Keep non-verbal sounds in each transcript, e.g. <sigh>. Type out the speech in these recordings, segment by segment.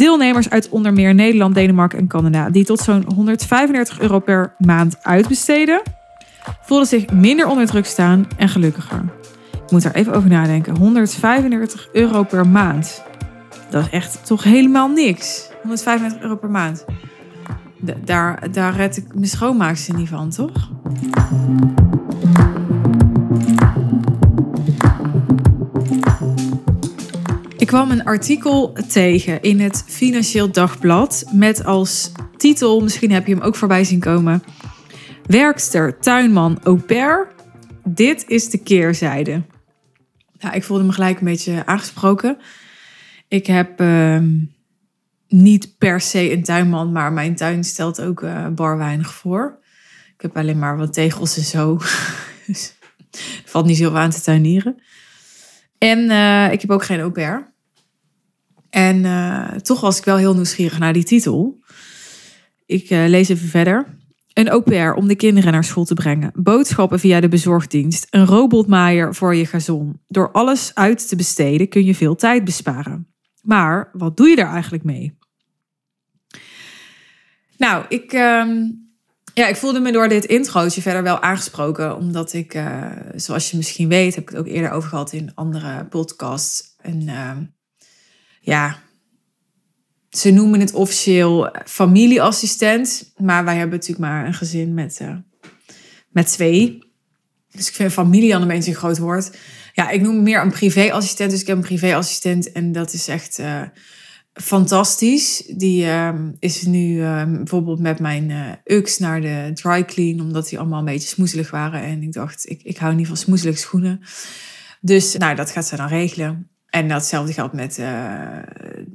deelnemers uit onder meer Nederland, Denemarken en Canada, die tot zo'n 135 euro per maand uitbesteden, voelden zich minder onder druk staan en gelukkiger. Ik moet daar even over nadenken. 135 euro per maand. Dat is echt toch helemaal niks. 135 euro per maand. Da- daar, daar red ik mijn schoonmaakster niet van, toch? Kwam een artikel tegen in het Financieel Dagblad met als titel, misschien heb je hem ook voorbij zien komen, Werkster, tuinman, au pair. Dit is de keerzijde. Nou, ik voelde me gelijk een beetje aangesproken. Ik heb ehm, niet per se een tuinman, maar mijn tuin stelt ook eh, bar weinig voor. Ik heb alleen maar wat tegels en zo. <laughs> dus valt niet zoveel aan te tuinieren. En eh, ik heb ook geen au pair. En eh, toch was ik wel heel nieuwsgierig naar die titel. Ik eh, lees even verder. Een au om de kinderen naar school te brengen. Boodschappen via de bezorgdienst. Een robotmaaier voor je gazon. Door alles uit te besteden kun je veel tijd besparen. Maar wat doe je daar eigenlijk mee? Nou, ik, ehm, ja, ik voelde me door dit introotje verder wel aangesproken. Omdat ik, eh, zoals je misschien weet, heb ik het ook eerder over gehad in andere podcasts. En ehm, ja, ze noemen het officieel familieassistent. Maar wij hebben natuurlijk maar een gezin met, eh, met twee. Dus ik vind familie al een groot woord. Ja, ik noem meer een privéassistent. Dus ik heb een privéassistent en dat is echt eh, fantastisch. Die eh, is nu eh, bijvoorbeeld met mijn eh UX naar de dry clean. Omdat die allemaal een beetje smoezelig waren. En ik dacht, ik, ik hou niet van smoezelige schoenen. Dus nou, dat gaat ze dan regelen. En datzelfde geldt met eh,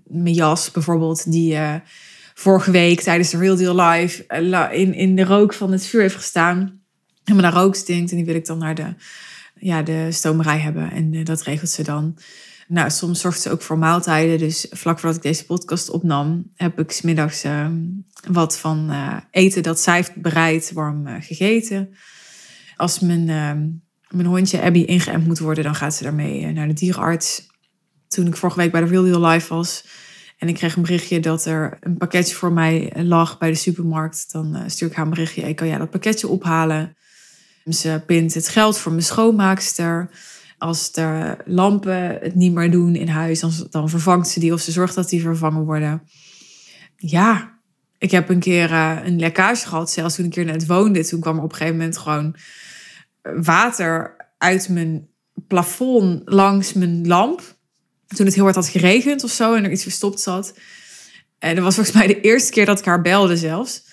mijn jas bijvoorbeeld. Die eh, vorige week tijdens de Real Deal Live eh, in, in de rook van het vuur heeft gestaan. Helemaal naar rook stinkt. En die wil ik dan naar de, ja, de stomerij hebben. En dat regelt ze dan. Nou, soms zorgt ze ook voor maaltijden. Dus vlak voordat ik deze podcast opnam, heb ik smiddags eh, wat van eten dat zij heeft bereid warm gegeten. Als mijn, eh, mijn hondje Abby ingeënt moet worden, dan gaat ze daarmee naar de dierenarts. Toen ik vorige week bij de Real Deal Live was en ik kreeg een berichtje dat er een pakketje voor mij lag bij de supermarkt, dan eh, stuur ik haar een berichtje. Ik kan ja dat pakketje ophalen. Ze pint het geld voor mijn schoonmaakster. Als de lampen het niet meer doen in huis, dan, vervangt ze die of ze zorgt dat die vervangen worden. Ja, ik heb een keer eh, een lekkage gehad, zelfs toen ik hier net woonde. Toen kwam er op een gegeven moment gewoon water uit mijn plafond langs mijn lamp. Toen het heel hard had geregend of zo en er iets verstopt zat. En dat was <laughs> volgens mij de eerste keer dat ik haar belde zelfs.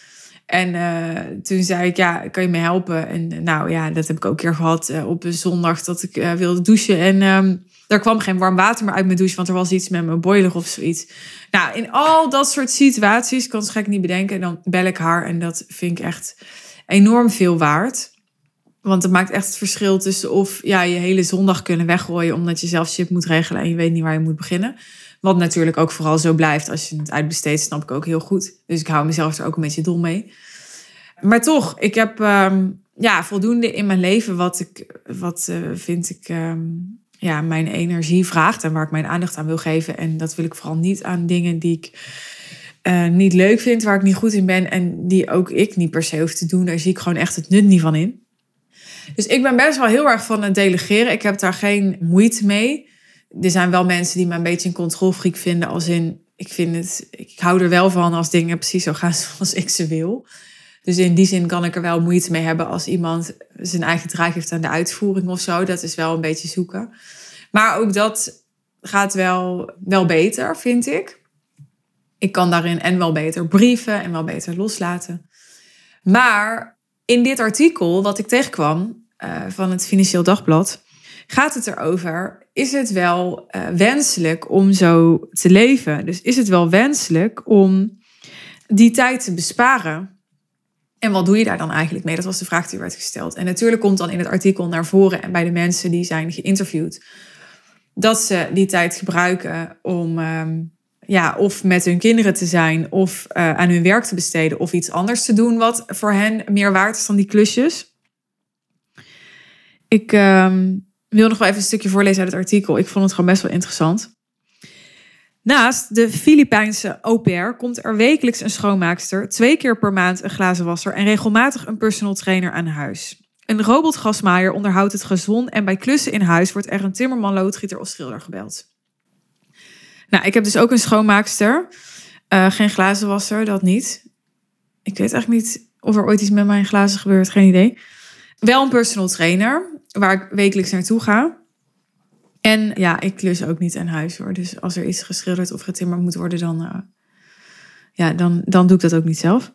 En eh, toen zei ik, ja, kan je me helpen? En eh, nou ja, dat heb ik ook een keer gehad eh, op een zondag dat ik wilde douchen. En ehm er kwam geen warm water meer uit mijn douche, want er was iets met mijn boiler of zoiets. Nou, in al dat soort situaties, kan het gek niet bedenken, dan bel ik haar. En dat vind ik echt enorm veel waard. Want het maakt echt het verschil tussen of ja, je hele zondag kunnen weggooien omdat je zelf shit moet regelen en je weet niet waar je moet beginnen. Wat natuurlijk ook vooral zo blijft als je het uitbesteedt, snap ik ook heel goed. Dus ik hou mezelf er ook een beetje dol mee. Maar toch, ik heb ehm, ja, voldoende in mijn leven wat ik, wat eh, vind ik, ehm, ja, mijn energie vraagt en waar ik mijn aandacht aan wil geven. En dat wil ik vooral niet aan dingen die ik eh, niet leuk vind, waar ik niet goed in ben en die ook ik niet per se hoef te doen. Daar zie ik gewoon echt het nut niet van in. Dus ik ben best wel heel erg van het delegeren. Ik heb daar geen moeite mee. Er zijn wel mensen die me een beetje een controlfreak vinden. Als in, ik vind het, ik hou er wel van als dingen precies zo gaan <laughs> zoals ik ze wil. Dus in die zin kan ik er wel moeite mee hebben als iemand zijn eigen draai heeft aan de uitvoering of zo. Dat is wel een beetje zoeken. Maar ook dat gaat wel, wel beter, vind ik. Ik kan daarin en wel beter brieven en wel beter loslaten. Maar in dit artikel wat ik tegenkwam uh, van het Financieel Dagblad, gaat het erover: is het wel uh, wenselijk om zo te leven? Dus is het wel wenselijk om die tijd te besparen? En wat doe je daar dan eigenlijk mee? Dat was de vraag die werd gesteld. En natuurlijk komt dan in het artikel naar voren en bij de mensen die zijn geïnterviewd, dat ze die tijd gebruiken om um, ja, of met hun kinderen te zijn, of uh, aan hun werk te besteden, of iets anders te doen wat voor hen meer waard is dan die klusjes. Ik um, wil nog wel even een stukje voorlezen uit het artikel. Ik vond het gewoon best wel interessant. Naast de Filipijnse au pair komt er wekelijks een schoonmaakster, twee keer per maand een glazenwasser en regelmatig een personal trainer aan huis. Een robotgasmaaier onderhoudt het gezond en bij klussen in huis wordt er een timmerman, loodgieter of schilder gebeld. Nou, ik heb dus ook een schoonmaakster. Uh, geen glazenwasser, dat niet. Ik weet eigenlijk niet of er ooit iets met mijn glazen gebeurt, geen idee. Wel een personal trainer, waar ik wekelijks naartoe ga. En ja, ik klus ook niet aan huis hoor. Dus als er iets geschilderd of getimmerd moet worden, dan, uh, ja, dan, dan doe ik dat ook niet zelf.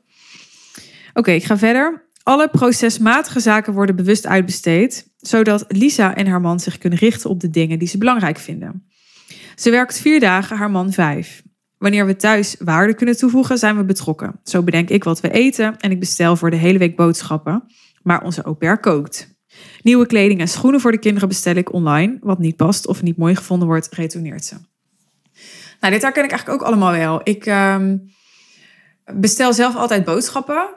Oké, ik ga verder. Alle procesmatige zaken worden bewust uitbesteed, zodat Lisa en haar man zich kunnen richten op de dingen die ze belangrijk vinden. Ze werkt vier dagen, haar man vijf. Wanneer we thuis waarde kunnen toevoegen, zijn we betrokken. Zo bedenk ik wat we eten en ik bestel voor de hele week boodschappen. Maar onze au kookt. Nieuwe kleding en schoenen voor de kinderen bestel ik online. Wat niet past of niet mooi gevonden wordt, retourneert ze. Nou, dit herken ik eigenlijk ook allemaal wel. Ik uh, bestel zelf altijd boodschappen.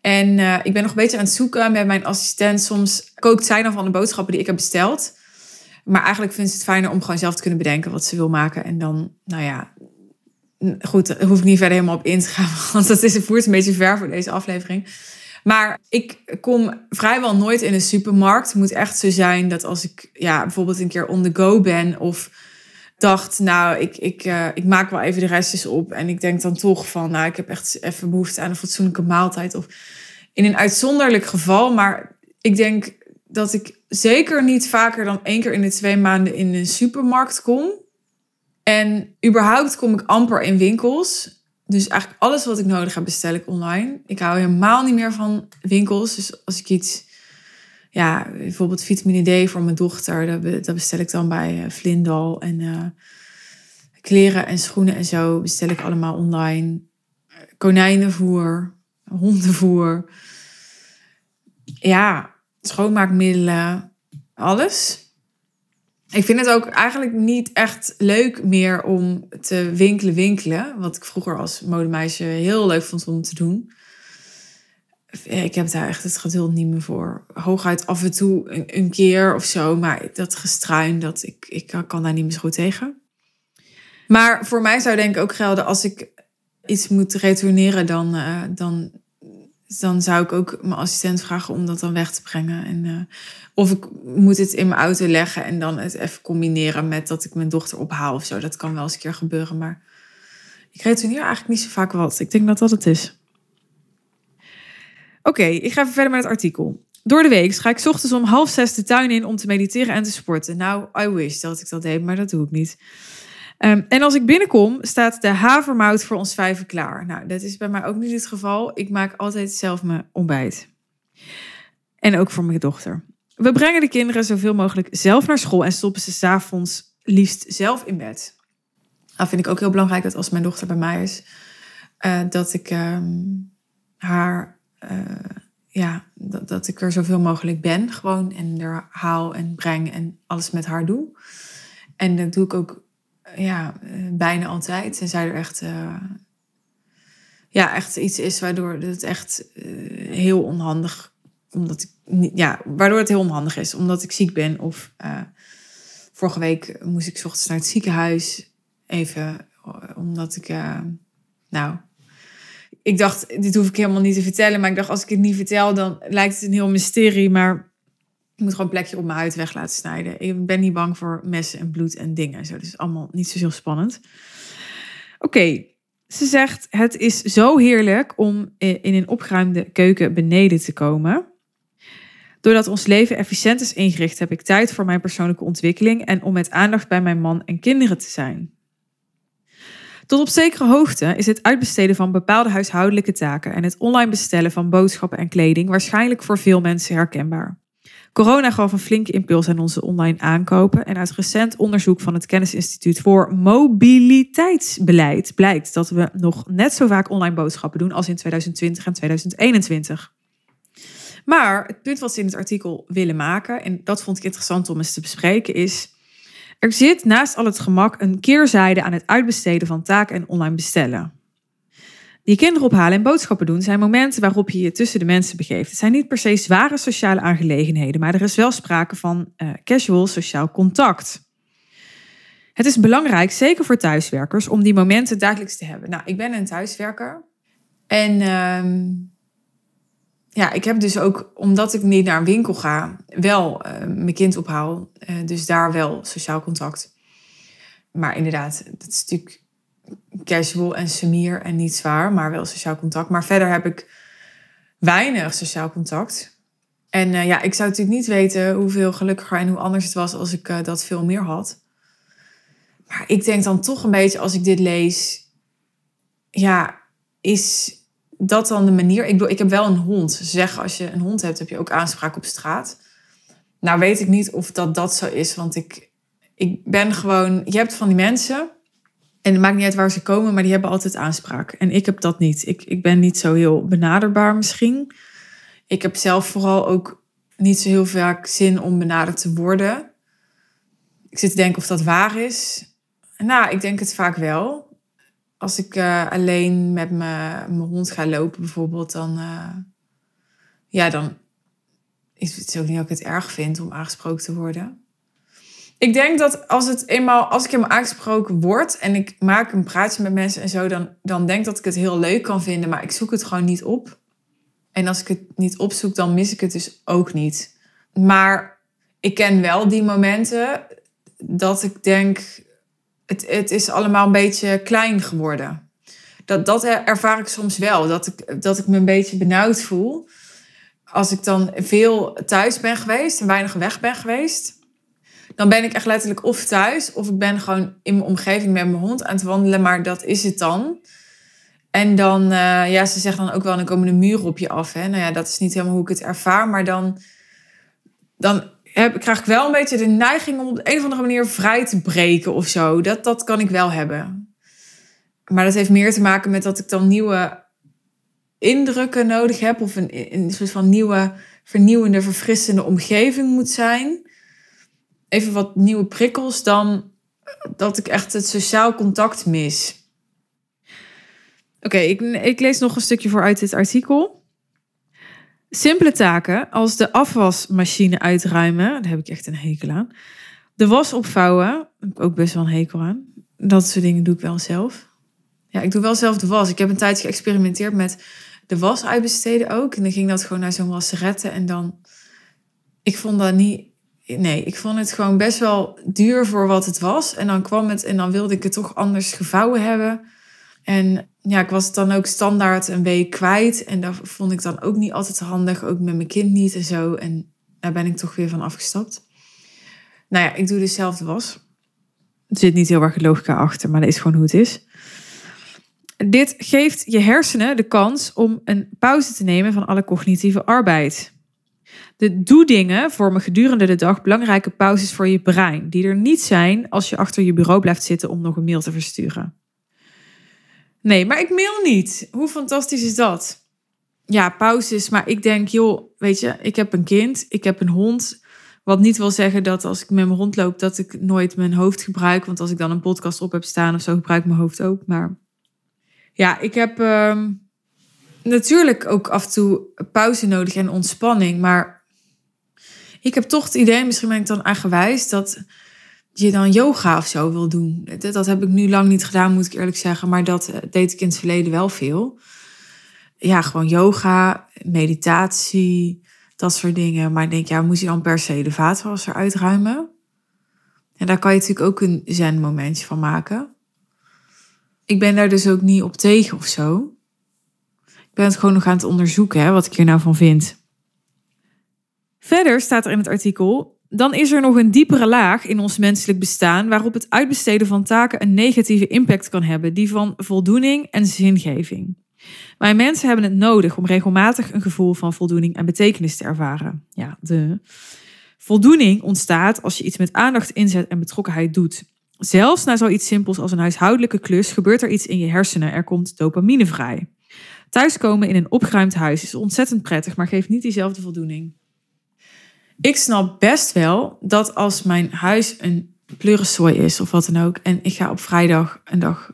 En uh, ik ben nog beetje aan het zoeken met mijn assistent. Soms kookt zij dan van de boodschappen die ik heb besteld. Maar eigenlijk vindt ze het fijner om gewoon zelf te kunnen bedenken wat ze wil maken. En dan, nou ja, goed, daar hoef ik niet verder helemaal op in te gaan. <laughs> Want dat is, voert een beetje ver voor deze aflevering. Maar ik kom vrijwel nooit in een supermarkt. Het moet echt zo zijn dat als ik ja, bijvoorbeeld een keer on the go ben of dacht, nou, ik, ik, uh, ik maak wel even de restjes op. En ik denk dan toch van, nou, ik heb echt even behoefte aan een fatsoenlijke maaltijd. Of in een uitzonderlijk geval. Maar ik denk dat ik zeker niet vaker dan één keer in de twee maanden in een supermarkt kom. En überhaupt kom ik amper in winkels. Dus eigenlijk alles wat ik nodig heb, bestel ik online. Ik hou helemaal niet meer van winkels. Dus als ik iets, ja, bijvoorbeeld vitamine D voor mijn dochter, dat bestel ik dan bij uh, Vlindal. En uh, kleren en schoenen en zo bestel ik allemaal online. Konijnenvoer, hondenvoer. Ja, schoonmaakmiddelen, alles. Ik vind het ook eigenlijk niet echt leuk meer om te winkelen, winkelen. Wat ik vroeger als modemeisje heel leuk vond om te doen. Ik heb daar echt het geduld niet meer voor. Hooguit af en toe een, keer of zo. Maar dat gestruin, dat ik, ik kan daar niet meer zo goed tegen. Maar voor mij zou denk ik ook gelden als ik iets moet retourneren, dan, uh, dan dan zou ik ook mijn assistent vragen om dat dan weg te brengen. En, uh, of ik moet het in mijn auto leggen en dan het even combineren met dat ik mijn dochter ophaal of zo. Dat kan wel eens een keer gebeuren, maar ik retourneer eigenlijk niet zo vaak wat. Ik denk dat dat het is. Oké, ik ga even verder met het artikel. Door de week ga ik ochtends om half zes de tuin in om te mediteren en te sporten. Nou, I wish dat ik dat deed, maar dat doe ik niet. Ehm, en als ik binnenkom, staat de havermout voor ons vijven klaar. Nou, dat is bij mij ook niet het geval. Ik maak altijd zelf mijn ontbijt. En ook voor mijn dochter. We brengen de kinderen zoveel mogelijk zelf naar school en stoppen ze s'avonds liefst zelf in bed. Dat vind ik ook heel belangrijk dat als mijn dochter bij mij is, uh, dat ik ehm, haar, uh, ja, dat, dat ik er zoveel mogelijk ben gewoon en er haal en breng en alles met haar doe. En dat doe ik ook ja, eh, bijna altijd. zij er echt, uh, ja, echt iets is waardoor het echt uh, heel onhandig, omdat ja, waardoor het heel onhandig is, omdat ik ziek ben. Of vorige week moest ik ochtends naar het ziekenhuis, even omdat ik, nou, ik dacht, dit hoef ik helemaal niet te vertellen, maar ik dacht, als ik het niet vertel, dan lijkt het een heel mysterie, maar ik moet gewoon een plekje op mijn huid weg laten snijden. Ik ben niet bang voor messen en bloed en dingen. Zo, dus allemaal niet zo heel spannend. Oké, ze zegt: Het is zo heerlijk om in een opgeruimde keuken beneden te komen. Doordat ons leven efficiënt is ingericht, heb ik tijd voor mijn persoonlijke ontwikkeling en om met aandacht bij mijn man en kinderen te zijn. Tot op zekere hoogte is het uitbesteden van bepaalde huishoudelijke taken en het online bestellen van boodschappen en kleding waarschijnlijk voor veel mensen herkenbaar. Corona gaf een flinke impuls aan onze online aankopen. En uit recent onderzoek van het Kennisinstituut voor Mobiliteitsbeleid blijkt dat we nog net zo vaak online boodschappen doen als in 2020 en 2021. Maar het punt wat ze in het artikel willen maken, en dat vond ik interessant om eens te bespreken, is. Er zit naast al het gemak een keerzijde aan het uitbesteden van taken en online bestellen. Je kinderen ophalen en boodschappen doen zijn momenten waarop je je tussen de mensen begeeft. Het zijn niet per se zware sociale aangelegenheden, maar er is wel sprake van uh, casual sociaal contact. Het is belangrijk, zeker voor thuiswerkers, om die momenten dagelijks te hebben. Nou, ik ben een thuiswerker. En ehm, ja, ik heb dus ook, omdat ik niet naar een winkel ga, wel uh, mijn kind ophaal. Uh, dus daar wel sociaal contact. Maar inderdaad, dat is natuurlijk casual en semier en niet zwaar, maar wel sociaal contact. Maar verder heb ik weinig sociaal contact. En uh, ja, ik zou natuurlijk niet weten hoeveel gelukkiger en hoe anders het was als ik uh, dat veel meer had. Maar ik denk dan toch een beetje als ik dit lees, ja, is dat dan de manier? Ik, bedoel, ik heb wel een hond. Ze zeggen als je een hond hebt, heb je ook aanspraak op straat. Nou weet ik niet of dat dat zo is, want ik, ik ben gewoon... Je hebt van die mensen, en het maakt niet uit waar ze komen, maar die hebben altijd aanspraak. En ik heb dat niet. Ik, ik ben niet zo heel benaderbaar misschien. Ik heb zelf vooral ook niet zo heel vaak zin om benaderd te worden. Ik zit te denken of dat waar is. Nou, ik denk het vaak wel. Als ik uh, alleen met mijn hond ga lopen bijvoorbeeld, dan... Uh, ja, dan is het ook niet dat ik het erg vind om aangesproken te worden. Ik denk dat als, het eenmaal, als ik eenmaal aangesproken word en ik maak een praatje met mensen en zo, dan, dan denk dat ik het heel leuk kan vinden, maar ik zoek het gewoon niet op. En als ik het niet opzoek, dan mis ik het dus ook niet. Maar ik ken wel die momenten dat ik denk, het, het is allemaal een beetje klein geworden. Dat, dat ervaar ik soms wel, dat ik, dat ik me een beetje benauwd voel. Als ik dan veel thuis ben geweest en weinig weg ben geweest dan ben ik echt letterlijk of thuis of ik ben gewoon in mijn omgeving met mijn hond aan het wandelen, maar dat is het dan. En dan, uh, ja, ze zeggen dan ook wel, dan komen de muren op je af. Hè? Nou ja, dat is niet helemaal hoe ik het ervaar, maar dan, dan heb, krijg ik wel een beetje de neiging om op een of andere manier vrij te breken of zo. Dat, dat kan ik wel hebben. Maar dat heeft meer te maken met dat ik dan nieuwe indrukken nodig heb of een, een soort van nieuwe, vernieuwende, verfrissende omgeving moet zijn even wat nieuwe prikkels dan dat ik echt het sociaal contact mis. Oké, ik, ik lees nog een stukje voor uit dit artikel. Simpele taken als de afwasmachine uitruimen, daar heb ik echt een hekel aan. De was opvouwen, ook best wel een hekel aan. Dat soort dingen doe ik wel zelf. Ja, ik doe wel zelf de was. Ik heb een tijdje geëxperimenteerd met de was uitbesteden ook. En dan ging dat gewoon naar zo'n wasseretten. En dan, ik vond dat niet nee, ik vond het gewoon best wel duur voor wat het was. En dan kwam het en dan wilde ik het toch anders gevouwen hebben. En ja, ik was het dan ook standaard een week kwijt. En dat vond ik dan ook niet altijd handig. Ook met mijn kind niet en zo. En daar ben ik toch weer van afgestapt. Nou ja, ik doe dezelfde was. Er zit niet heel erg logica achter, maar dat is gewoon hoe het is. Dit geeft je hersenen de kans om een pauze te nemen van alle cognitieve arbeid. De doe-dingen vormen gedurende de dag belangrijke pauzes voor je brein, die er niet zijn als je achter je bureau blijft zitten om nog een mail te versturen. Nee, maar ik mail niet. Hoe fantastisch is dat? Ja, pauzes, maar ik denk, joh, weet je, ik heb een kind, ik heb een hond. Wat niet wil zeggen dat als ik met mijn hond loop, dat ik nooit mijn hoofd gebruik. Want als ik dan een podcast op heb staan of zo, gebruik ik mijn hoofd ook. Maar ja, ik heb uh, natuurlijk ook af en toe pauze nodig en ontspanning. Maar ik heb toch het idee, misschien ben ik dan eigenwijs, dat je dan yoga of zo wil doen. Dat, heb ik nu lang niet gedaan, moet ik eerlijk zeggen. Maar dat eh, deed ik in het verleden wel veel. Ja, gewoon yoga, meditatie, dat soort dingen. Maar ik denk, ja, moet je dan per se de vaatwasser uitruimen? En daar kan je natuurlijk ook een zen momentje van maken. Ik ben daar dus ook niet op tegen of zo. Ik ben het gewoon nog aan het onderzoeken, hè, wat ik hier nou van vind. Verder staat er in het artikel: dan is er nog een diepere laag in ons menselijk bestaan waarop het uitbesteden van taken een negatieve impact kan hebben, die van voldoening en zingeving. Wij mensen hebben het nodig om regelmatig een gevoel van voldoening en betekenis te ervaren. Ja, de voldoening ontstaat als je iets met aandacht, inzet en betrokkenheid doet. Zelfs na zoiets simpels als een huishoudelijke klus gebeurt er iets in je hersenen. Er komt dopamine vrij. Thuiskomen in een opgeruimd huis is ontzettend prettig, maar geeft niet diezelfde voldoening. Ik snap best wel dat als mijn huis een pleurensooi is of wat dan ook, en ik ga op vrijdag een dag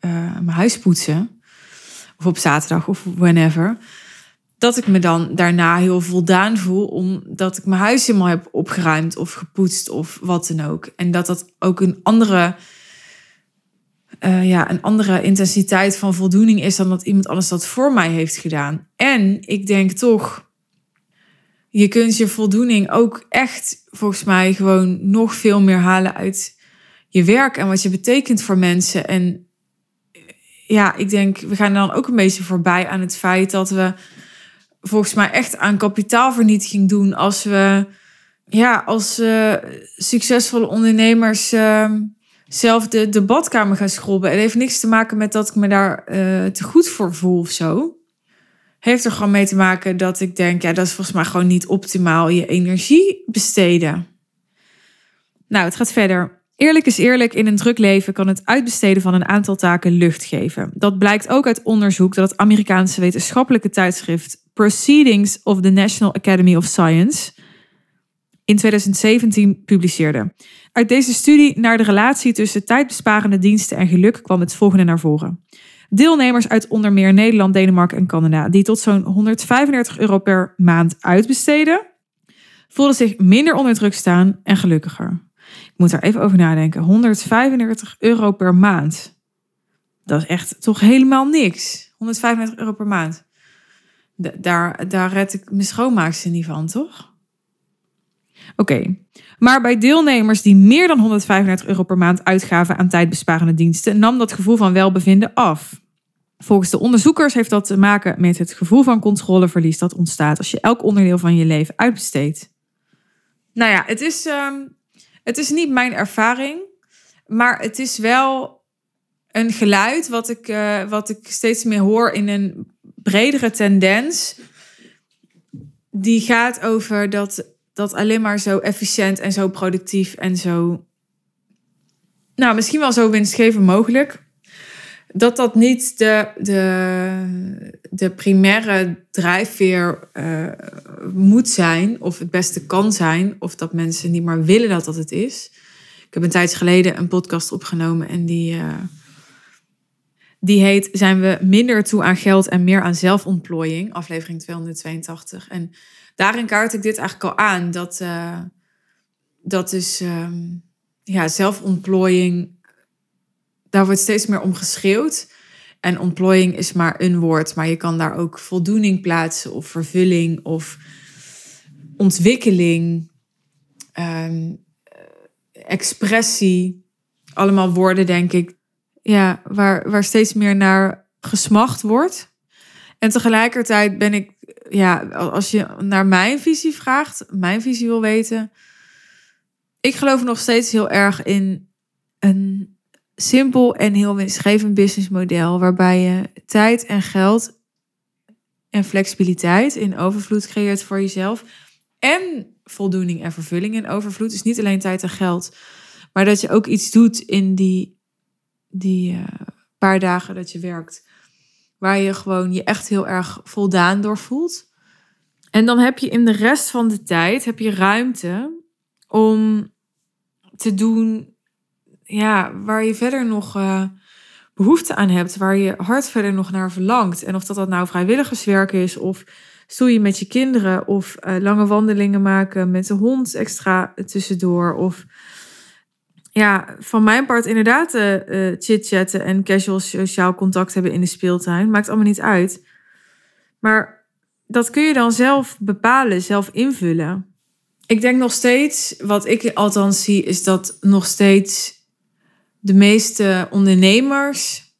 uh, mijn huis poetsen, of op zaterdag of whenever, dat ik me dan daarna heel voldaan voel, omdat ik mijn huis helemaal heb opgeruimd of gepoetst of wat dan ook. En dat dat ook een andere, uh, ja, een andere intensiteit van voldoening is dan dat iemand anders dat voor mij heeft gedaan. En ik denk toch, je kunt je voldoening ook echt volgens mij gewoon nog veel meer halen uit je werk en wat je betekent voor mensen. En ja, ik denk, we gaan dan ook een beetje voorbij aan het feit dat we volgens mij echt aan kapitaalvernietiging doen als we ja, als uh, succesvolle ondernemers uh, zelf de, de badkamer gaan schrobben. Het heeft niks te maken met dat ik me daar uh, te goed voor voel of zo. Heeft er gewoon mee te maken dat ik denk, ja, dat is volgens mij gewoon niet optimaal je energie besteden. Nou, het gaat verder. Eerlijk is eerlijk, in een druk leven kan het uitbesteden van een aantal taken lucht geven. Dat blijkt ook uit onderzoek dat het Amerikaanse wetenschappelijke tijdschrift Proceedings of the National Academy of Science in 2017 publiceerde. Uit deze studie naar de relatie tussen tijdbesparende diensten en geluk kwam het volgende naar voren. Deelnemers uit onder meer Nederland, Denemarken en Canada, die tot zo'n 135 euro per maand uitbesteden, voelden zich minder onder druk staan en gelukkiger. Ik moet daar even over nadenken. 135 euro per maand. Dat is echt toch helemaal niks. 135 euro per maand. daar, daar red ik mijn schoonmaakster niet van, toch? Oké. Maar bij deelnemers die meer dan 135 euro per maand uitgaven aan tijdbesparende diensten, nam dat gevoel van welbevinden af. Volgens de onderzoekers heeft dat te maken met het gevoel van controleverlies dat ontstaat als je elk onderdeel van je leven uitbesteedt. Nou ja, het is ehm, het is niet mijn ervaring, maar het is wel een geluid wat ik, uh, wat ik steeds meer hoor in een bredere tendens. Die gaat over dat, dat alleen maar zo efficiënt en zo productief en zo. Nou, misschien wel zo winstgevend mogelijk. Dat dat niet de, de, de primaire drijfveer uh, moet zijn, of het beste kan zijn, of dat mensen niet maar willen dat dat het is. Ik heb een tijd geleden een podcast opgenomen en die, uh, die heet Zijn we minder toe aan geld en meer aan zelfontplooiing? Aflevering 282. En daarin kaart ik dit eigenlijk al aan, dat, uh, dat is um, ja, zelfontplooiing, daar wordt steeds meer om geschreeuwd. En ontplooiing is maar een woord, maar je kan daar ook voldoening plaatsen of vervulling of ontwikkeling, um, expressie. Allemaal woorden, denk ik, ja, waar, waar steeds meer naar gesmacht wordt. En tegelijkertijd ben ik, ja, als je naar mijn visie vraagt, mijn visie wil weten. Ik geloof nog steeds heel erg in een simpel en heel winstgevend businessmodel waarbij je tijd en geld en flexibiliteit in overvloed creëert voor jezelf en voldoening en vervulling in overvloed. Dus niet alleen tijd en geld, maar dat je ook iets doet in die, die uh, paar dagen dat je werkt, waar je gewoon je echt heel erg voldaan door voelt. En dan heb je in de rest van de tijd heb je ruimte om te doen ja, waar je verder nog uh, behoefte aan hebt, waar je hart verder nog naar verlangt. En of dat, dat nou vrijwilligerswerk is, of stoeien met je kinderen, of uh, lange wandelingen maken met de hond extra tussendoor, of ja, van mijn part inderdaad uh, chit-chatten en casual sociaal contact hebben in de speeltuin. Maakt allemaal niet uit. Maar dat kun je dan zelf bepalen, zelf invullen. Ik denk nog steeds, wat ik althans zie, is dat nog steeds de meeste ondernemers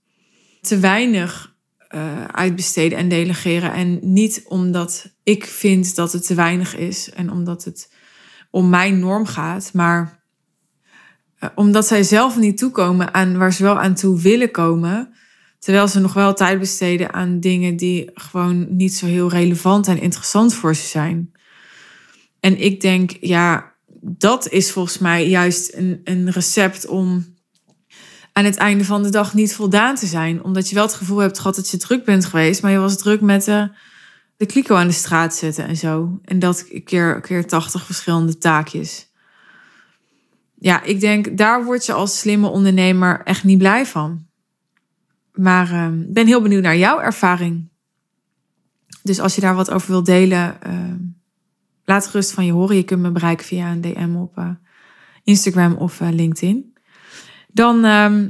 te weinig uh, uitbesteden en delegeren. En niet omdat ik vind dat het te weinig is en omdat het om mijn norm gaat, maar omdat zij zelf niet toekomen aan waar ze wel aan toe willen komen. Terwijl ze nog wel tijd besteden aan dingen die gewoon niet zo heel relevant en interessant voor ze zijn. En ik denk, ja, dat is volgens mij juist een, een recept om aan het einde van de dag niet voldaan te zijn. Omdat je wel het gevoel hebt gehad dat je druk bent geweest, maar je was druk met uh, de kliko aan de straat zetten en zo. En dat keer, keer 80 verschillende taakjes. Ja, ik denk, daar word je als slimme ondernemer echt niet blij van. Maar ik uh, ben heel benieuwd naar jouw ervaring. Dus als je daar wat over wilt delen, ehm, laat gerust van je horen. Je kunt me bereiken via een DM op eh, Instagram of uh, LinkedIn. Dan ehm,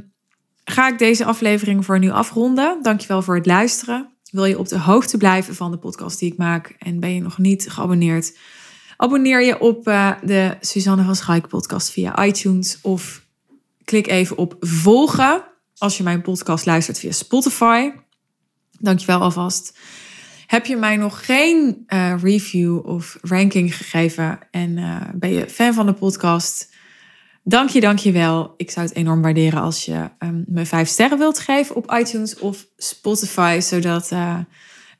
ga ik deze aflevering voor nu afronden. Dankjewel voor het luisteren. Wil je op de hoogte blijven van de podcast die ik maak en ben je nog niet geabonneerd? Abonneer je op uh, de Suzanne van Schaik podcast via iTunes of klik even op volgen als je mijn podcast luistert via Spotify. Dankjewel alvast. Heb je mij nog geen uh, review of ranking gegeven en uh, ben je fan van de podcast? Dank je, dank je wel. Ik zou het enorm waarderen als je um, me vijf sterren wilt geven op iTunes of Spotify, zodat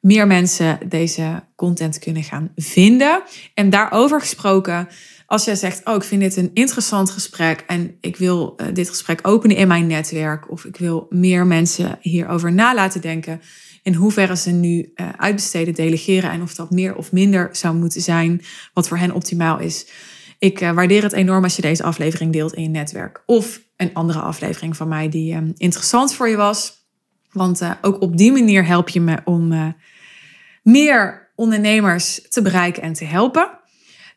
meer mensen deze content kunnen gaan vinden. En daarover gesproken, als jij zegt, oh, ik vind dit een interessant gesprek en ik wil uh, dit gesprek openen in mijn netwerk of ik wil meer mensen hierover na laten denken, in hoeverre ze nu uh, uitbesteden, delegeren en of dat meer of minder zou moeten zijn, wat voor hen optimaal is. Ik uh, waardeer het enorm als je deze aflevering deelt in je netwerk. Of een andere aflevering van mij die interessant voor je was. Want uh, ook op die manier help je me om meer ondernemers te bereiken en te helpen.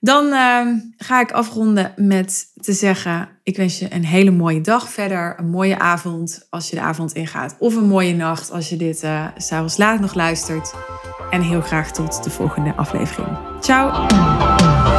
Dan uh, ga ik afronden met te zeggen: ik wens je een hele mooie dag verder, een mooie avond als je de avond ingaat, of een mooie nacht als je dit uh, s'avonds laat nog luistert. En heel graag tot de volgende aflevering. Ciao!